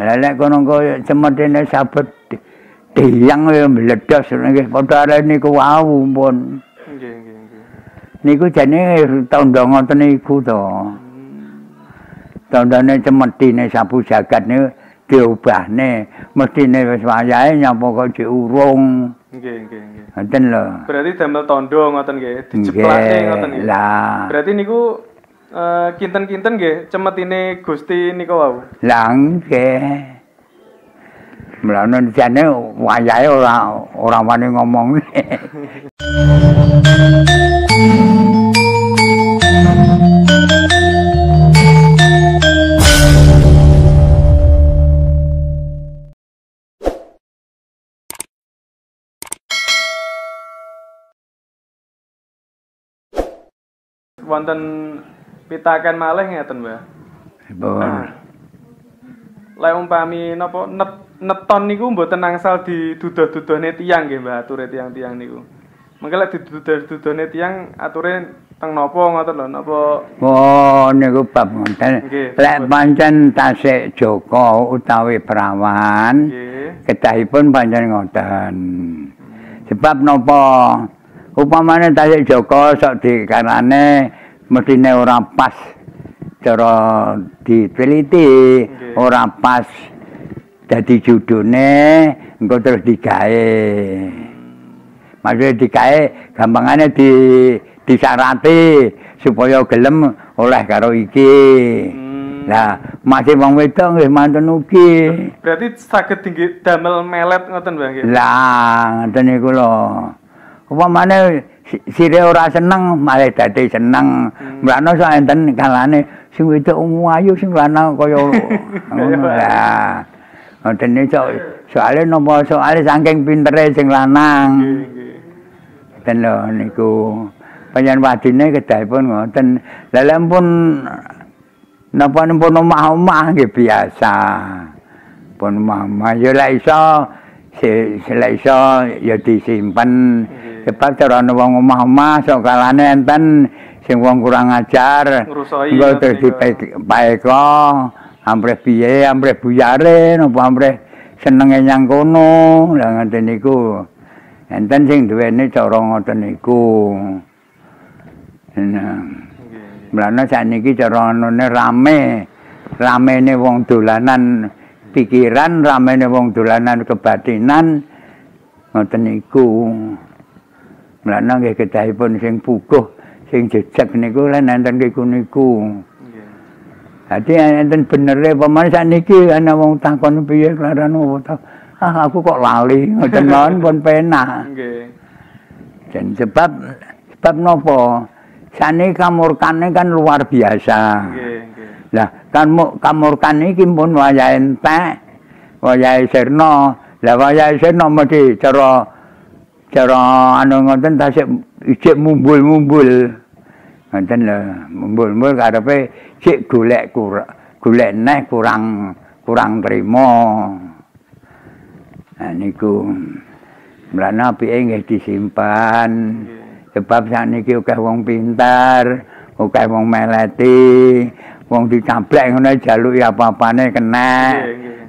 Lah lek kono kok cemetine sabet tiang ya meledos nggih padha arep niku wau pun. Nggih, nggih, nggih. Niku jane tandha ngoten niku to. Tandane cemetine sapu jagat niku diubahne mestine wis wayahe nyapa kok diurung. Nggih, nggih, nggih. Ngoten lho. Berarti damel tondo ngoten nggih, dijeplake ngoten nggih. Lah. Berarti niku eh, kinten-kinten nggih cemetine Gusti niku wau. Lah nggih. Mulane jane wayahe ora ora wani ngomong. Wonten pitaken malih ngeten, Mbah. Pun. Lek umpami napa net neton niku mboten angsal diduduh-duduhne tiyang nggih, Mbah, ature tiyang-tiyang niku. Mengke lek diduduh-duduhne tiyang ature teng napa ngoten lho, napa Oh niku bab ngoten. Lek pancen tasik Joko utawi perawan, kedahipun pancen ngoten. Sebab napa? Upamane tasik Joko sok dikarane mestine ora pas cara diteliti, ora pas dadi judune engko terus digawe. Maksudnya digawe gampangane di disarati supaya gelem oleh karo iki. Hmm. Lah, masih wong wedok nggih manten ugi. Berarti saged tinggi damel melet ngoten, nggih. Lah, ngoten niku lho. Upamane sire ora seneng malah dadi seneng. Hmm. Mulane sok enten kalane sing wedok ungu ayu sing lanang kaya ngono lah. Ngoten niku sok soalé napa soalé saking pintere sing lanang. Nggih. Ten lho niku panjenengan wadine kedahipun ngoten. Lah lek pun napa pun omah-omah nggih biasa. Pun omah ya lek iso si- lek iso ya disimpen. Sebab cara wong omah-omah sok kalane enten sing wong kurang ajar. Ngrusoi Engko terus niku. dipaeka ampreh piye ampreh buyare napa ampreh senenge nyang kono. Lah ngoten niku. Enten sing duweni cara ngoten niku. Nah. Mulane sakniki cara anune rame. Ramene wong dolanan pikiran, ramene wong dolanan kebatinan. Ngoten niku. Mulane nggih kedahipun sing puguh, sing jejeg niku lan enten niku niku. Dadi enten benere pamane sakniki ana wong takon piye klaran apa ta. Ah aku kok lali ngoten mawon pun penak. Nggih. Dan sebab sebab nopo? Sane kamurkane kan luar biasa. Nggih, nggih. Lah kamu kamurkan iki pun wayahe entek, wayahe sirna. Lah wayahe sirna mesti cara cara anu ngoten tasik ijik mumbul-mumbul. Ngoten lho, mumbul-mumbul karepe sik golek kurang golek neh kurang kurang trima. Nah niku mlane apike nggih disimpan. Sebab sakniki akeh wong pintar, akeh wong meleti, wong dicablek ngono jaluki apa-apane kena.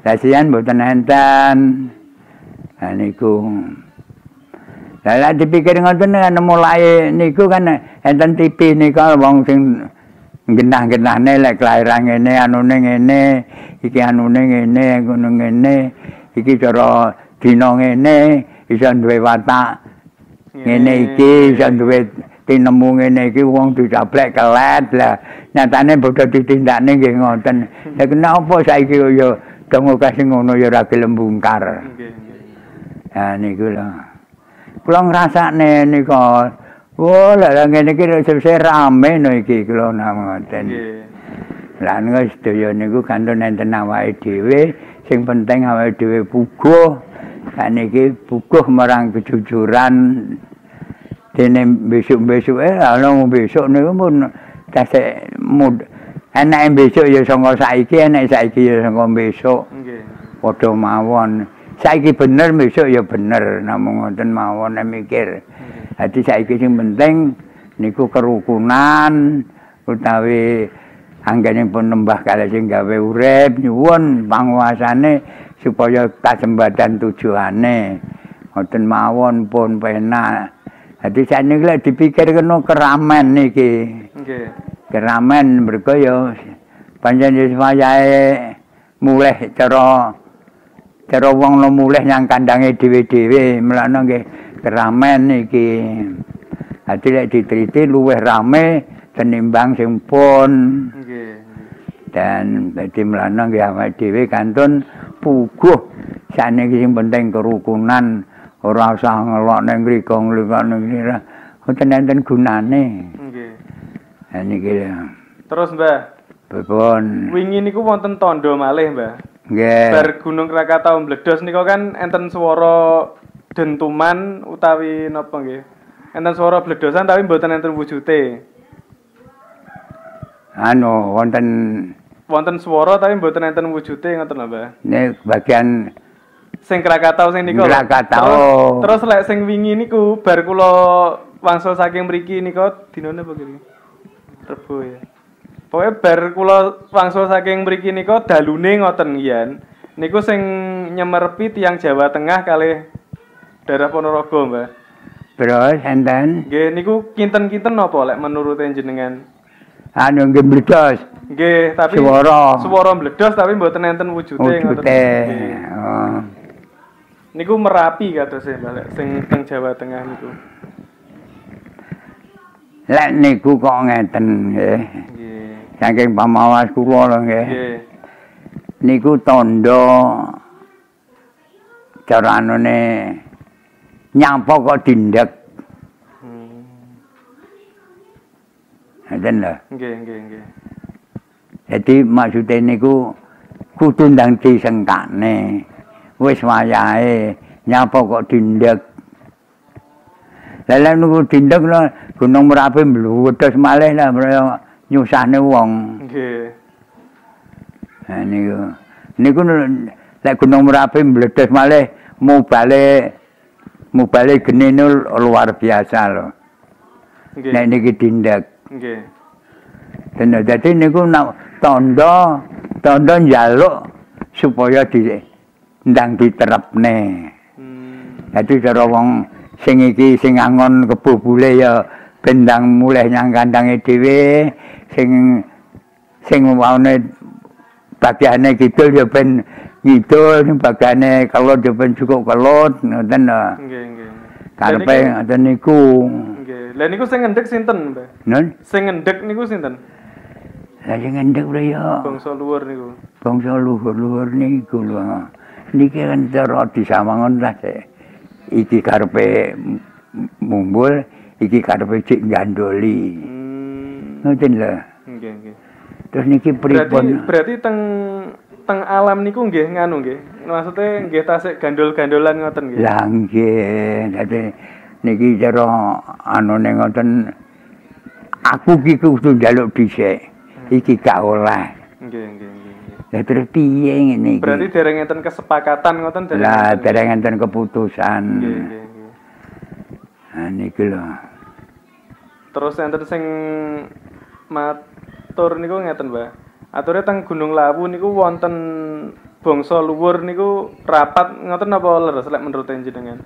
Lah siyan mboten enten. Lah niku. Lah lek dipikir ngoten kan mulai niku kan enten TV nika wong sing genah-genahne lek kelahiran ngene anune ngene, iki anune ngene, ngono ngene, iki cara dina ngene, iso duwe watak ngene iki iso duwe tinemu ngene iki wong dicablek kelet lah nyatane bodho ditindakne nggih ngoten. Lha kenapa saiki ya dong kasih ngono ya ora gelem bungkar Nggih, nggih. ha niku lho kula ngrasakne nika Oh, lah lah ngene iki sesuk rame no iki kula ngoten. Nggih. Lah niku sedaya niku kantun enten awake dhewe, sing penting awake dhewe puguh. Saniki puguh marang kejujuran. Dene besok-besoke ana besok niku pun tasik mud. Enake besok ya saka saiki, enake saiki ya saka besok. Nggih. Padha mawon. Saiki bener besok ya bener, namung ngoten mawon mikir. Dadi saiki sing penting niku kerukunan utawi anggenipun nembah kalih sing gawe urip nyuwun panguwasane supaya kasembadan tujuane. Ngoten mawon pun penak. Dadi sakniki lek dipikir kena keramen niki. Nggih. keramen mergo ya pancen wis wayahe mulih cara cara wong lo mulih nyang kandange dhewe-dhewe mlana nggih keramen niki dadi lek ditriti luwih rame tenimbang sing pun Nggih. dan dadi mlana nggih awake dhewe kantun puguh. Saniki sing penting kerukunan ora usah ngelok ning mriku ngelok ning kene mboten enten gunane. Nggih. ha niki Terus Mbah, Pun wingi niku wonten tandha malih Mbah. Nggih Bar Gunung Krakatau meledos nika kan enten swara dentuman utawi napa nggih. Enten swara bledosan tapi mboten enten wujude. anu wonten Wonten swara tapi mboten enten wujude ngoten lho Mbah. nek bagian Sing Krakatau sing lho. Krakatau. Terus, terus lek sing wingi niku bar kula wangsul saking mriki nika dinane apa kiri? Rebo ya. Pokoke bar kula wangsul saking mriki nika dalune ngoten yen. Niku sing nyemerepi tiang Jawa Tengah kalih daerah Ponorogo, Mbah. terus enten Nggih, niku kinten-kinten napa lek menurut jenengan? anu nggih mledos Nggih, tapi Swara. swara meledos tapi mboten enten wujude ngoten. Nggih. oh Niku merapi kados e balik sing teng Jawa Tengah niku. lek niku kok ngeten nggih Nggih. Saking pamawas kula lho nggih Nggih. niku tandha cara anune nyapa kok dindek Hmm. ngeten lho Nggih, nggih, nggih. Jadi maksudnya niku kudu ndang disengkane. Wis wayahe nyapa kok dindek. Lah niku dindek lho Gunung Merapi mluwedhos malih lah mereka nyusahne wong. Nggih. Nah niku. Niku lek Gunung Merapi mledos malih mubale mubale genine luar biasa lho. Nggih. Nek niki dindek. Nggih. Dan dadi niku nak tanda tanda njaluk supaya di ndang diterapne. Hmm. Dadi cara wong sing iki sing angon kebubule ya bendang mulih nyang kandange dhewe sing sing waune bagiane kidul ya ben ngidul sing bagiane kelot ya ben cukup kelot ngoten lho. Nggih, nggih. Karepe Lah niku- ngoten niku. Nggih. Lah niku sing ngendhek sinten, Mbah? Nun, Sing ngendhek niku sinten? lha sing ngendhek lho ya. Bangsa luhur niku. bangsa luhur-luhur niku lho. Niki kan cara disawangon lah sik. Iki karepe mumbul, iki karepe cik gandoli. Hmm. Ngoten lho. Nggih, nggih. Terus niki Berarti pripun? berarti teng teng alam niku nggih nganu nggih. Maksudnya nggih tasik gandol-gandolan ngoten nggih. Lah nggih, dadi niki cara anune ngoten aku ki kudu njaluk dhisik. Iki gak oleh. Nggih, nggih. Lah terus piye ngene iki? Berarti dereng enten kesepakatan ngoten dereng. Lah dereng enten keputusan. Nggih, nggih, nggih. Nah niki lho. Terus enten sing matur niku ngeten, Mbah. Ature teng Gunung Lawu niku wonten bangsa luhur niku rapat ngoten apa leres lek menurut jenengan?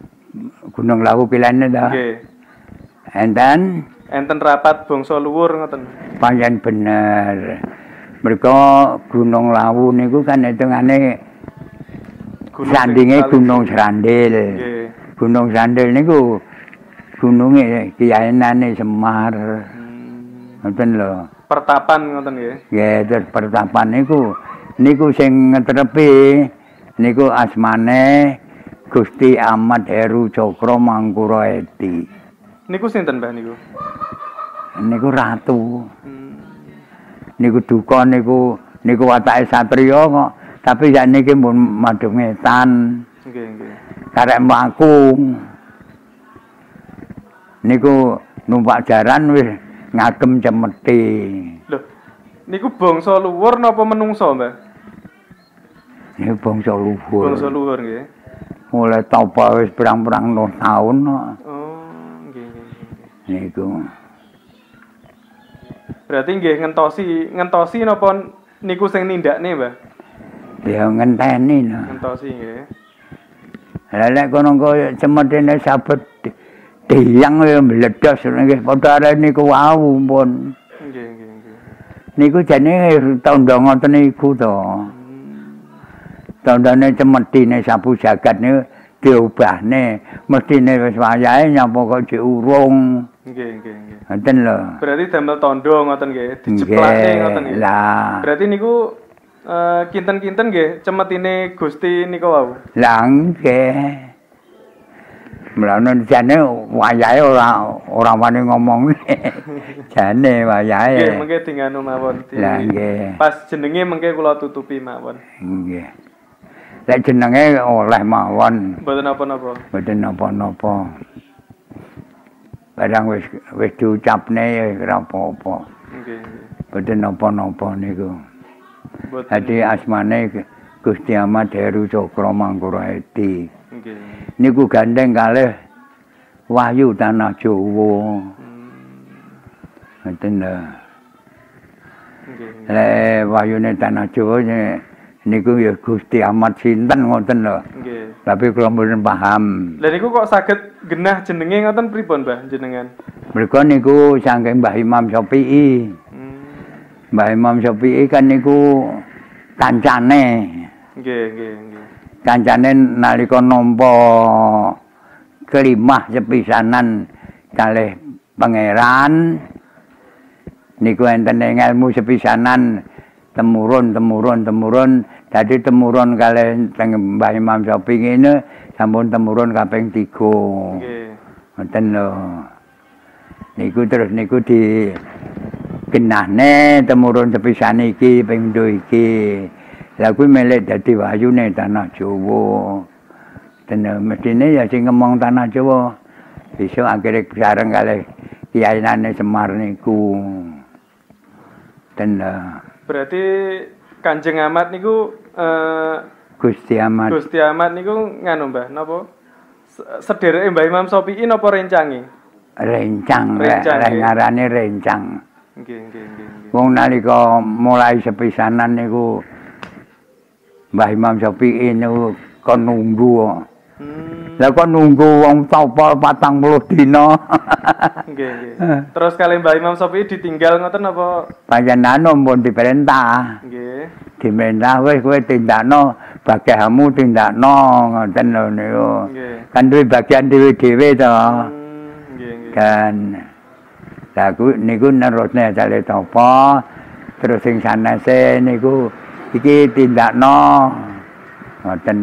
Gunung Lawu pilane ta. Nggih. Enten Enten rapat bangsa luhur ngoten. pancen bener. Mereka Gunung Lawu niku kan hitungane Gunung sandinge Gunung Serandil. Nggih. Gunung Serandil niku gununge kiyainane Semar. Ngoten lho. Pertapan ngoten nggih. Ya terus pertapan niku niku sing ngetrepi niku asmane Gusti Ahmad Heru Cokro Mangkura Edi. Niku sinten, Mbah niku? Niku ratu. Hmm. niku duka niku niku watake satriya kok tapi sakniki mun madhep ngetan Nggih, nggih. karek mlaku niku numpak jaran wis ngagem cemeti Loh, niku bangsa luhur napa menungso, Mbah? niku bangsa luhur Bangsa luhur nggih. mulai topa wis pirang-pirang no taun kok Oh, nggih, niku Berarti nggih ngentosi, ngentosi napa niku sing nindakne, Mbah? Ya ngenteni no. Ngentosi nggih. Lah nek kono kok cemetene sabet di- tiyang ya meledos nggih padha arek niku wau pun. Nggih, nggih, nggih. Niku jane tandha ngoten niku to. Tandane cemetine sapu jagat niku diubahne mestine wis wayahe nyapa kok diurung. Nggih, nggih, nggih. Ngoten lho. Berarti damel tondo ngoten nggih, diceplakne ngoten nggih. Lah. Berarti niku eh, kinten-kinten nggih cemetine Gusti niku wau. Lah nggih. Mulane jane wayahe ora ora wani ngomong. jane wayahe. Nggih, mengke dinganu mawon. Lah nggih. Pas jenenge mengke kula tutupi mawon. Nggih. Lek jenenge oleh mawon, Mboten napa-napa. mboten napa-napa. Barang wis wis diucapne ya ora apa-apa. Nggih. Mboten napa-napa niku. Mboten. Dadi asmane Gusti Ahmad Heru Cokro Mangkura Edi. Nggih. Niku gandeng kalih Wahyu Tanah Jawa. Hmm, Ngoten lho. Nggih. Lek wahyune Tanah Jawa ni- niku ya Gusti Ahmad sinten ngoten lho. Nggih. Tapi kula mboten paham. Lah niku kok saged genah jenenge ngoten pripun, Mbah, jenengan? Mereka niku saking Mbah Imam Syafi'i. Hmm, Mbah Imam Syafi'i kan niku kancane. Nggih, nggih, nggih. Kancane nalika nampa kelimah sepisanan kalih pangeran niku enten ing ilmu sepisanan temurun temurun temurun dadi temurun kalih teng Mbah Imam Syafi'i ini sampun temurun kaping 3. Nggih. Ngoten lho. Niku terus niku di genahne temurun sepisan iki ping pindho iki. Lah kuwi melek dadi wahyune tanah Jawa. Ten mestine ya sing ngomong tanah Jawa. Besok akhirnya sareng kalih kiyainane Semar niku. Ten lho. Berarti Kanjeng Ahmad niku eh Gusti Ahmad Gusti Ahmad niku nganu Mbah, napa? Se- Sedereke Mbah Imam Syafi'i napa rencange? rencang, re- Rencang, ngarane rencang. Nggih, nggih, nggih, nggih. Wong nalika mulai sepisanan niku Mbah Imam Syafi'i niku kon nunggu. Hmm, Lah kon nunggu wong topol 40 dina. nggih, nggih. Terus kali Mbah Imam Syafi'i ditinggal ngoten napa? Panjenengan pun diperintah. Nggih. Diperintah wis kowe tindakno bagianmu tindakno ngoten lho niku. Kan duwe bagian dhewe-dhewe to. Hmm, nggih, nggih. Kan Lah ku niku nerusne asale topo. Terus sing sanese niku iki tindakno. Ngoten.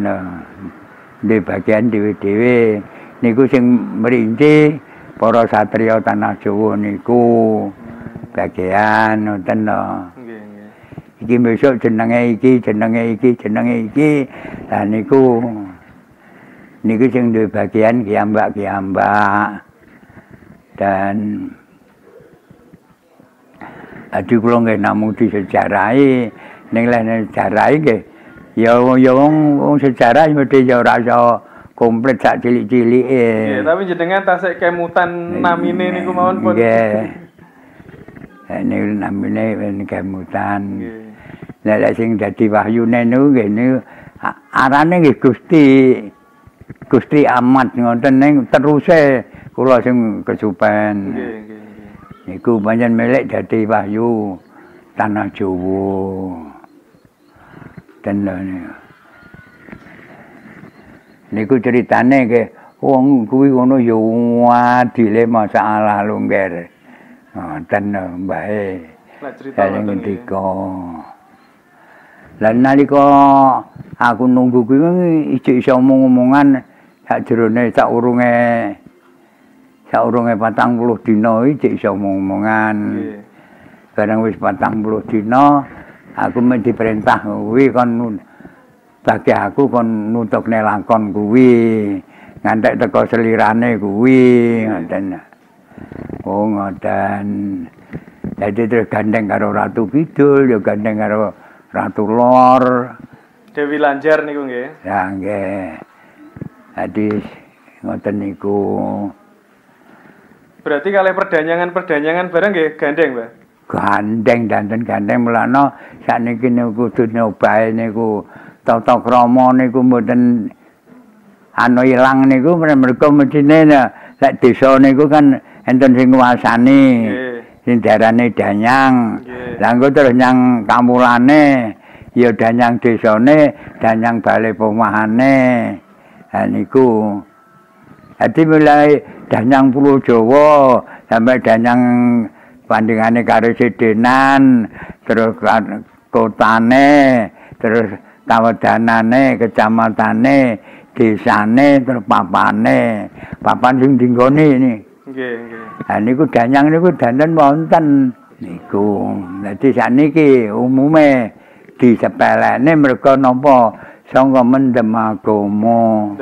Di bagian dhewe-dhewe niku sing merinci para satriya tanah Jawa niku bagian ngoten lho. Nggih, nggih. Iki besok jenenge iki, jenenge iki, jenenge iki. Lah niku niku sing duwe bagian kiambak-kiambak. Dan Adi kula nggih namung disejarahi ning lene sejarahi nggih ya ya wong wong sejarah mesti ya ora iso komplit sak cilik-cilike. Nggih, tapi jenengan tasik kemutan namine niku mawon pun. Nggih. Eh, Niku namine ben kemutan. Nggih. Lek sing dadi wahyune niku nggih niku arane nggih Gusti Gusti Ahmad ngoten ning teruse kula sing kesupen. Nggih, nggih. Niku pancen melek dadi wahyu tanah Jawa. Lho niku. Niku ceritane nggih wong kuwi ngono ya adile masalah lungger. Ngoten lho mbae. Lah cerita ngoten ngendika. Lan nalika aku nunggu kuwi ijik iso omong-omongan sakjerone saurunge saurunge 40 dina ijik iso omong-omongan. Nggih. Barang wis 40 dina aku diperintah kuwi kon bagi aku kon nutukne lakon kuwi. Ngantek teko selirane kuwi ngoten. Oh ngoten. Jadi terus gandeng karo Ratu Kidul, ya gandeng karo Ratu Lor. Dewi Lanjar niku nggih. Ya nggih. Jadi ngoten niku. Berarti kali perdanyangan-perdanyangan bareng nggih gandeng, Mbah. Gandeng danten gandeng mulana sakniki niku kudu nyobae niku. Tata krama niku mboten anu ilang niku mergo medine lek desa niku kan enten sing nguasani sing darane danyang. Lah engko terus nyang kamulane ya danyang desane danyang bale pomahane ha niku. Dadi mulai danyang pulau Jawa sampai danyang bandingane karo sedenan terus kotane terus kawedanane kecamatane desane terus papane papan sing dinggone ini. Nggih nggih. Ha niku danyang niku danten wonten. Niku dadi saniki umume disepelene mergo napa sangka mendem agama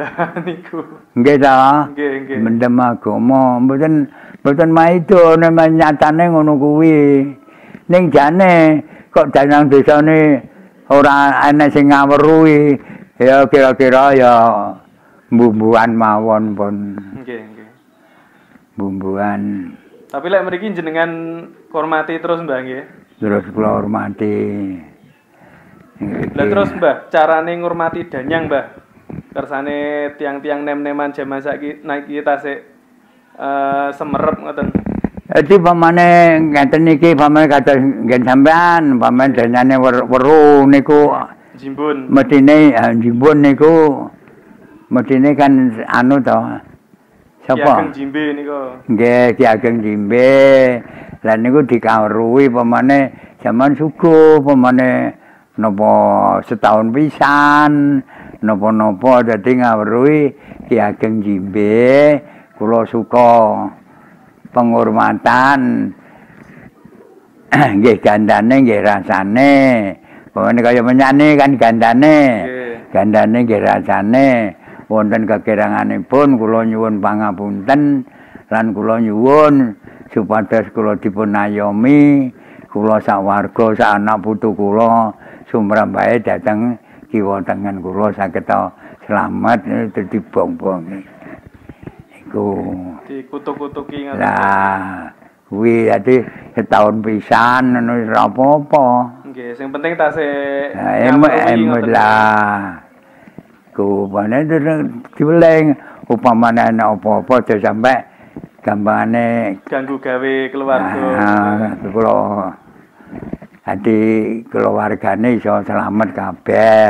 niku nggih ta nggih nggih mendem agama mboten Mboten maido nek nyatane ngono kuwi. Ning jane kok danang desane ora ana sing ngaweruhi. Ya kira-kira ya bumbuan mawon pun. Nggih, nggih. Bumbuan. Tapi lek mriki jenengan hormati terus Mbah nggih. Terus kula hormati. Lah terus Mbah, carane ngurmati danyang Mbah. Kersane tiang-tiang nem-neman jaman saiki naik kita sik uh, semerep ngoten. Jadi pamane ngeten niki pamane kata ngen sampean, pamane danyane weru niku jimbun. Medine uh, jimbun niku medine kan anu to. Sapa? Ki Ageng Jimbe niku. Nggih, Ki Ageng Jimbe. Lah niku dikawruhi pamane jaman suku pamane napa setahun pisan napa-napa dadi ngawruhi Ki Ageng Jimbe. kula suka penghormatan. Nggih gandane nggih rasane. Pokoknya kaya menyane kan gandane. Gandane nggih rasane. Wonten kekiranganipun kula nyuwun pangapunten lan kula nyuwun supados kula dipun ayomi kula sawarga sak anak putu kula sumrambahe dhateng kiwa tengen kula saged selamat dadi bong-bong iku. Dikutuk-kutuki ngono. Lah, kuwi dadi setahun pisan ngono wis apa-apa. Nggih, sing penting tasih emet lah. Ku bane diweleng upamane ana apa-apa aja sampe gambane ganggu gawe keluarga. Ah, kula Ati keluargane iso selamat kabeh.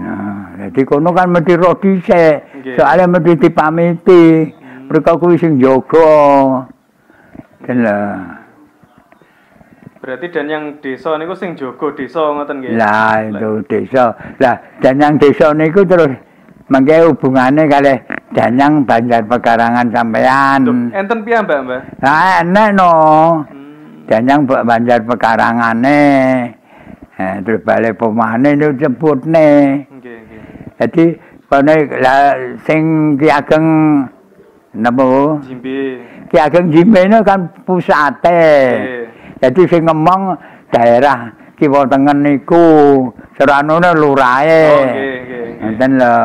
Nah, jadi kono kan mesti roh dhisik. Soale mesti dipamiti. Hmm. Mereka kuwi sing jaga. Berarti dan yang desa niku sing jaga desa ngoten nggih. Lah, itu desa. Lah, dan yang desa niku terus mangke hubungane kalih Danyang Banjar Pekarangan sampean. Enten piye, Mbak, Mbak? Lah, enek no. Hmm. Danyang Banjar Pekarangane. Eh, terus balik pemahane itu sebutne. Nggih, nggih. Jadi kene sing Ki Ageng napa? Jimbe. Ki Ageng Jimbe kan pusate. Jadi sing ngomong daerah kiwa tengen niku seranone lurahe. Oh, nggih, nggih. Ngoten lho.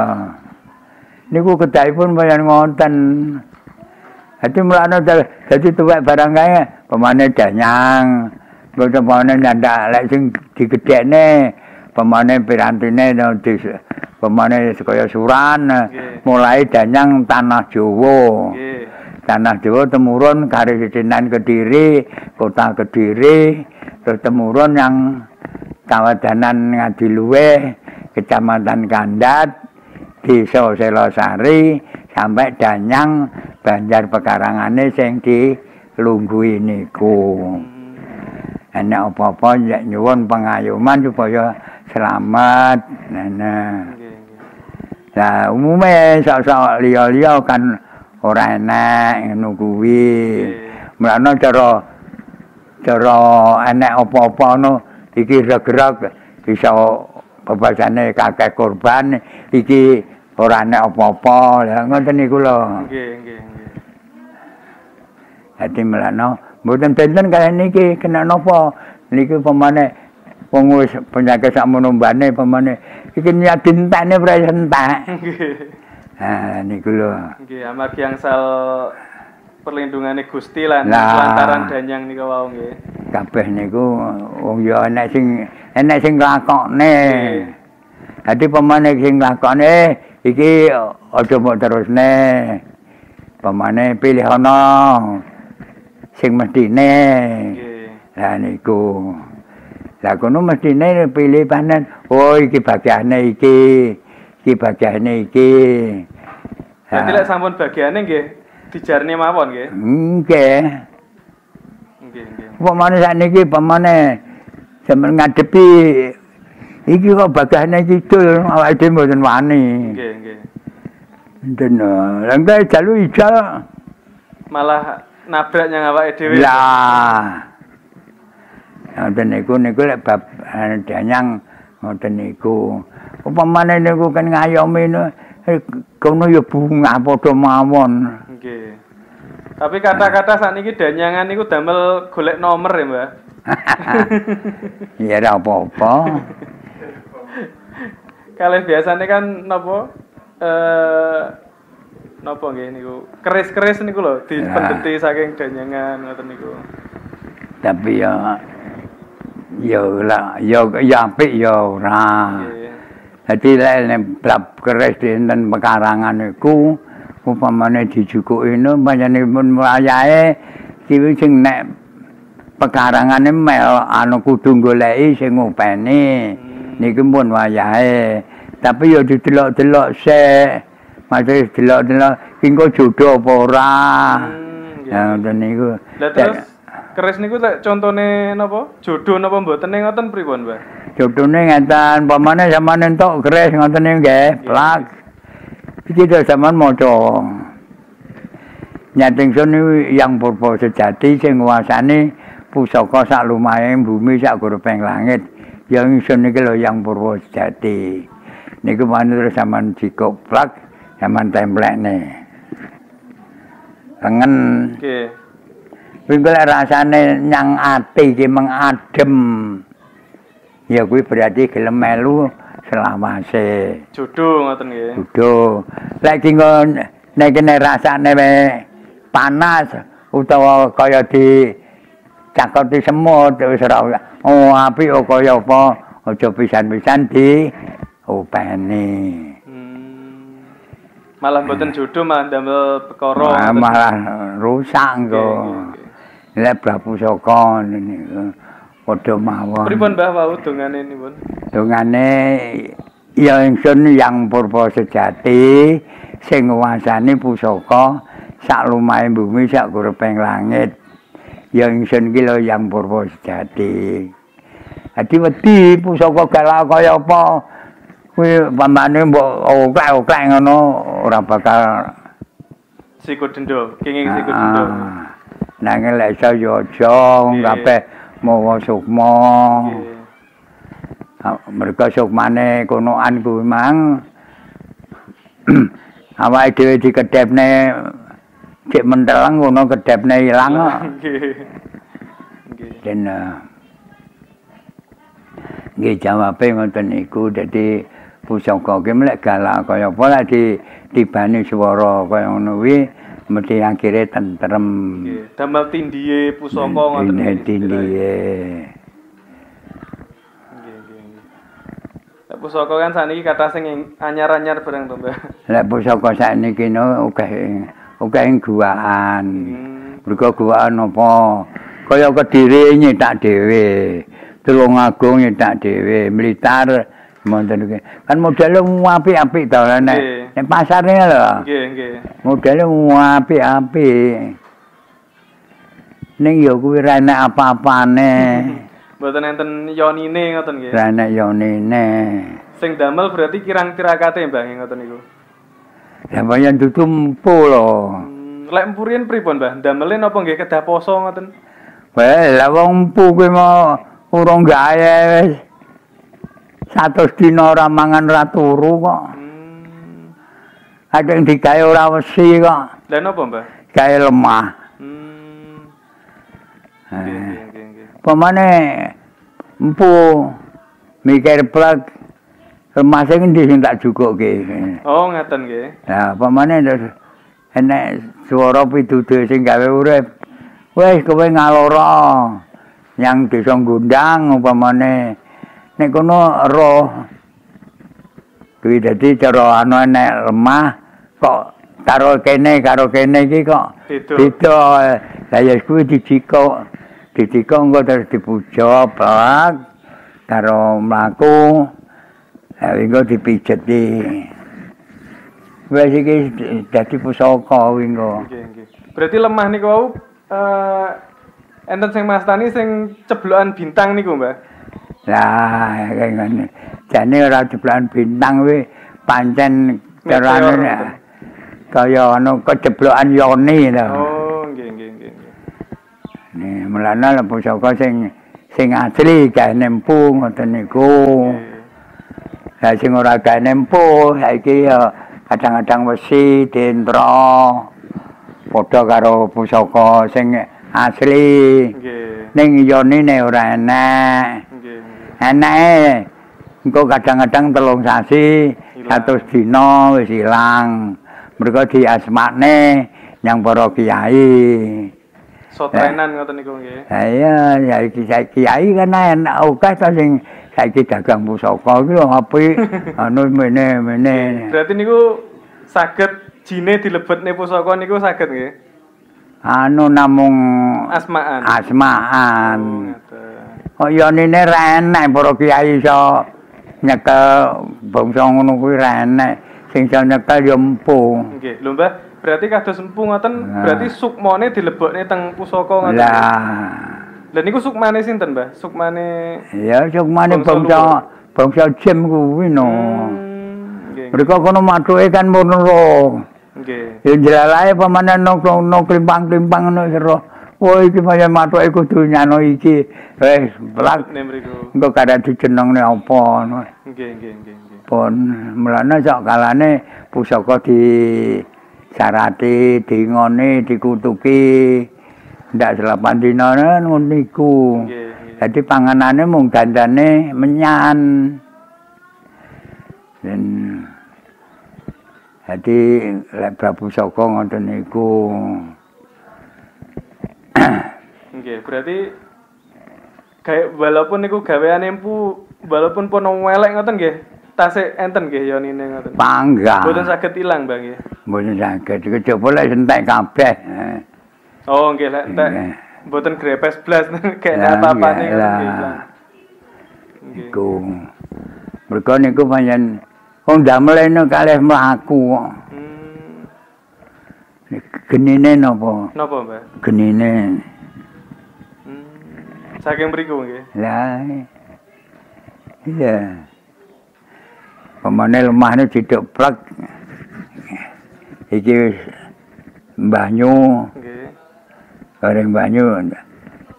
Niku kedahipun payan ngonten. Jadi mulane dadi tuwek barang kae pemane danyang. Mboten pamane nyandak lek sing digedhekne pamane pirantine di pamane kaya suran mulai danyang tanah Jawa. Tanah Jawa temurun kari sitinan Kediri, kota Kediri, terus temurun yang kawadanan Ngadiluwe, kecamatan Kandat, desa Selosari, sampai Danyang, Banjar Pekarangane sing di Lungguh niku. ana apa-apa nyuwun pengayuman supaya selamat. Nah nah. Umume sok-sok liya-liya kan ora enak ngono kuwi. Mrene cara cara enek apa-apa ngono iki regrek bisa babasane kakek korban iki ora enek apa-apa. Lha ngoten niku lho. Nggih nggih Hati melano, Mboten benten kaya niki kena napa? Niki pemane wong wis penyakit sak menumbane pemane iki niat dintane presen tak. Nggih. Ha niku lho. Nggih, amargi angsal perlindungane Gusti lan lantaran danyang nika wau nggih. kabeh niku wong ya enek sing enek sing nglakokne. Nggih. Dadi pemane sing nglakokne iki aja mbok terusne. Pemane pilih ana sing mestine. Nggih. Lah niku. Lah kono mestine pilih panen. Oh iki bagiane iki. Iki bagiane iki. Berarti lek sampun bagiane nggih dijarne mawon nggih. Nggih. Nggih, nggih. Pemane sakniki pemane sampeyan ngadepi iki kok bagane kidul awake dhewe mboten wani. Nggih, nggih. Enten lha jalu ijal Malah nabrak nyang awake dhewe. lah. Ngoten niku niku lek bab eh, danyang ngoten niku. Upamane niku kan ngayomi eh, kono ya bunga padha mawon. Nggih. Tapi kata-kata sakniki danyangan niku damel golek nomor ya, Mbah. Ya ora apa-apa. Kalau biasanya kan napa eh napa nggih niku keris-keris niku lho dipendeti saking danyangan ngoten niku. Tapi ya ya lah ya ya apik ya ora. Dadi lek nek keris dinten pekarangan iku upamane dijukuki no panjenengan wayahe iki sing nek pekarangane mel anu kudu goleki sing ngopeni. Niki pun wayahe. Tapi ya didelok-delok sik. Masih delok-delok ki engko jodoh apa ora. Hmm. Ya ngoten niku. Lah terus keris niku lek contone napa? Jodoh napa mboten ning ngoten pripun, Mbah? Jodone ngeten, pamane sampean entuk keris ngoten niku nggih, plak. Iki to sampean maca. Nyating niku yang purba sejati sing nguasani pusaka sak lumahing bumi sak guruping langit. Yang ingsun lho yang purba sejati. Niku manut terus sampean dikoplak, sampean templekne. Tengen Nggih. Kuwi lek rasane nyang ati iki mengadem. Ya kuwi berarti gelem melu selawase. Jodoh ngoten nggih. Dudu. Lek ki nggon nek kene rasane panas utawa kaya di cakoti semut wis ora oh apik kaya apa aja pisan-pisan di openi. Hmm. Malah mboten jodoh malah damel perkara. Malah rusak Nggih, engko. nggih, nggih. Lek bab pusaka niku padha mawon. Pripun Mbah wau dongane nipun? Dungane ya ingsun yang purba sejati sing nguasani pusaka sak lumahing bumi sak guruping langit. Ya ingsun iki lho yang purba sejati. Dadi wedi pusaka galak kaya apa kuwi pamane mbok oklek-oklek ngono ora bakal Sikut dendo, kenging sikut dendo. Ah, Nanging lek iso ya aja kabeh mawa sukma. Ah, mereka sukmane konoan kuwi mang awake dhewe dikedhepne cek menteleng ngono kedhepne ilang kok. Nggih. Eh, nggih jawabe ngoten niku dadi pusaka ki mlek galak kaya apa lek di tibani swara kaya ngono kuwi mesti akhire tentrem. Nggih. Damel tindihe pusaka ngoten nggih, tindihe. Nggih. Lek pusaka kan saniki kata sing anyar-anyar bareng to, Mbah. Lek pusaka sakniki no akeh akeh guaan. Hmm. Mergo guaan apa? Kaya Kediri nyetak dhewe. Tulungagung nyetak dhewe, Blitar monten iki. Kan modele apik-apik to nek nek pasare lho. Nggih, nggih. Modele apik-apik. Ning ya kuwi ra enek apa-apane. Mboten enten yonine ngoten nggih. Ra enek yonine. Sing damel berarti kirang-tirakate Mbah nggih ngoten niku. Ya pancen dudu empu lho. Hmm, Lek empurien pripun, Mbah? Damele napa nggih kedah poso ngoten? Well, lah wong empu kuwi mau urung gawe wis. Satus dina ora mangan ora turu kok. Hmm. Kadang digawe ora wesi kok. Lah napa, Mbah? Gawe lemah. Hmm. Eh. Nggih, nggih, nggih, nggih. Pemane empu mikir plek lemah sing endi sing tak jukukke. Oh, ngaten nggih. Nah, pemane terus enek swara pituduh sing gawe urip. Wis kowe ngalora. Yang desa Gondang upamane nek kono roh kuwi dadi cara ana enek lemah kok karo kene karo kene iki kok beda. Lah ya kuwi dicikok. Dicikok engko terus dipuja plak karo mlaku. Lah engko dipijeti. Wes iki dadi pusaka engko. Nggih, nggih. Berarti lemah niku wau eh enten sing mastani sing ceblokan bintang niku, Mbah. Lah, kaya ngene. Jane ora jeblokan bintang kuwi pancen carane kaya ana keceblokan yoni lho. Oh, nggih, nggih, nggih. Nih, mulane lha pusaka sing sing asli gawe nempu ngoten niku. Lah sing ora gawe nempu saiki ya kadang-kadang wesi dendra padha karo pusaka sing asli. Nggih. Ning yonine ora enak. Enake engko kadang-kadang telung sasi, Ilang. satu dina wis ilang. Mergo diasmakne yang para kiai. Sotrenan ngoten niku nggih. Ha iya, ya iki saiki kiai kan enak akeh to sing saiki dagang pusaka iki lho apik anu mene mene. Berarti niku saged jine dilebetne pusaka niku saged nggih. Anu namung Asmaan. asmaan. Oh, Kok yonine ra enak para kiai iso nyekel bangsa ngono kuwi ra enak. Sing iso nyekel ya empu. Nggih, lho Mbah, berarti kados empu ngoten, berarti sukmane dilebokne teng pusaka ngoten. Lah, Lah niku sukmane sinten, Mbah? Sukmane ya sukmane Bangsa bangsa jem kuwi no. Hmm. Mereka kono mathuke kan ro. Nggih. Ya jelalae pamane nok nok klimpang-klimpang ngono sira. Wah iki pancen mathuke kudu nyano iki. Wis blak Ne mriku. engko kada dijenengne apa ngono. Nggih, nggih, nggih, nggih. Pun mulane sak kalane pusaka di sarati, dingone, dikutuki. Ndak selapan dina ngono niku. Jadi panganane mung gandane menyan. Dan jadi lek Prabu Saka ngoten niku. Nggih, berarti kayak walaupun niku gaweane empu walaupun pun welek ngoten nggih. Tasik enten nggih yonine ngoten. Pangga. Mboten saged ilang, Bang nggih. Mboten saged kejaba lek entek kabeh. Eh, Oh, nggih lek entek mboten grepes blas Lah, apa-apane nggih. Iku. Mergo niku pancen wong damelene kalih mlaku kok. Hmm. Genine napa? Napa, Mbak? Genine. Hmm. Saking mriku nggih. Lah. Iya. Pemane lemahne diduk plek. Iki wis mbahnya Nggih. bareng banyu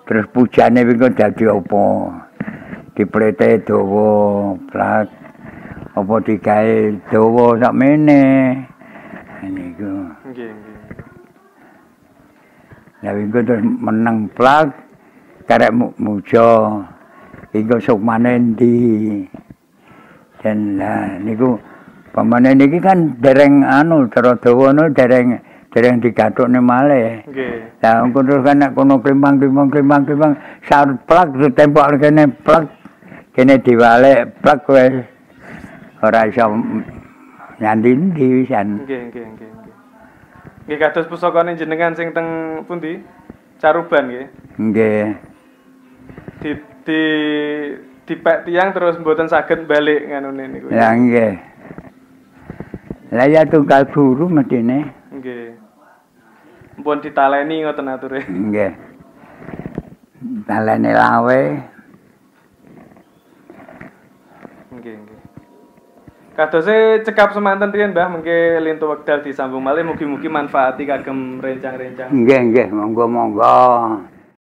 terus pujane wingi dadi apa diplete dawa plak apa digawe dawa sakmene niku Nggih, wingi terus meneng plak karek mu- muja iku sukmane ndi dan lah niku pamane niki kan dereng anu cara dawa no dereng dereng digathukne malih Nggih. Lah engko terus kan nek kono klimpang klimpang klimpang klimpang saut plak ditembok kene plak kene diwalek plak wis ora iso nyandin di wisan. Nggih, nggih, nggih, nggih. Kados pusakane jenengan sing teng pundi? Caruban nggih. Nggih. Di di dipek tiang terus mboten saged balik nganune niku. Lah nggih. Lah ya tunggal guru medine. Nggih. Mpun ditaleni ngoten ature. Nggih. Talene lawe. Nggih, nggih. Kadose cekap semanten riyen Mbah mengke lintu wekdal disambung malih mugi-mugi manfaati kagem rencang-rencang. Nggih nggih monggo monggo.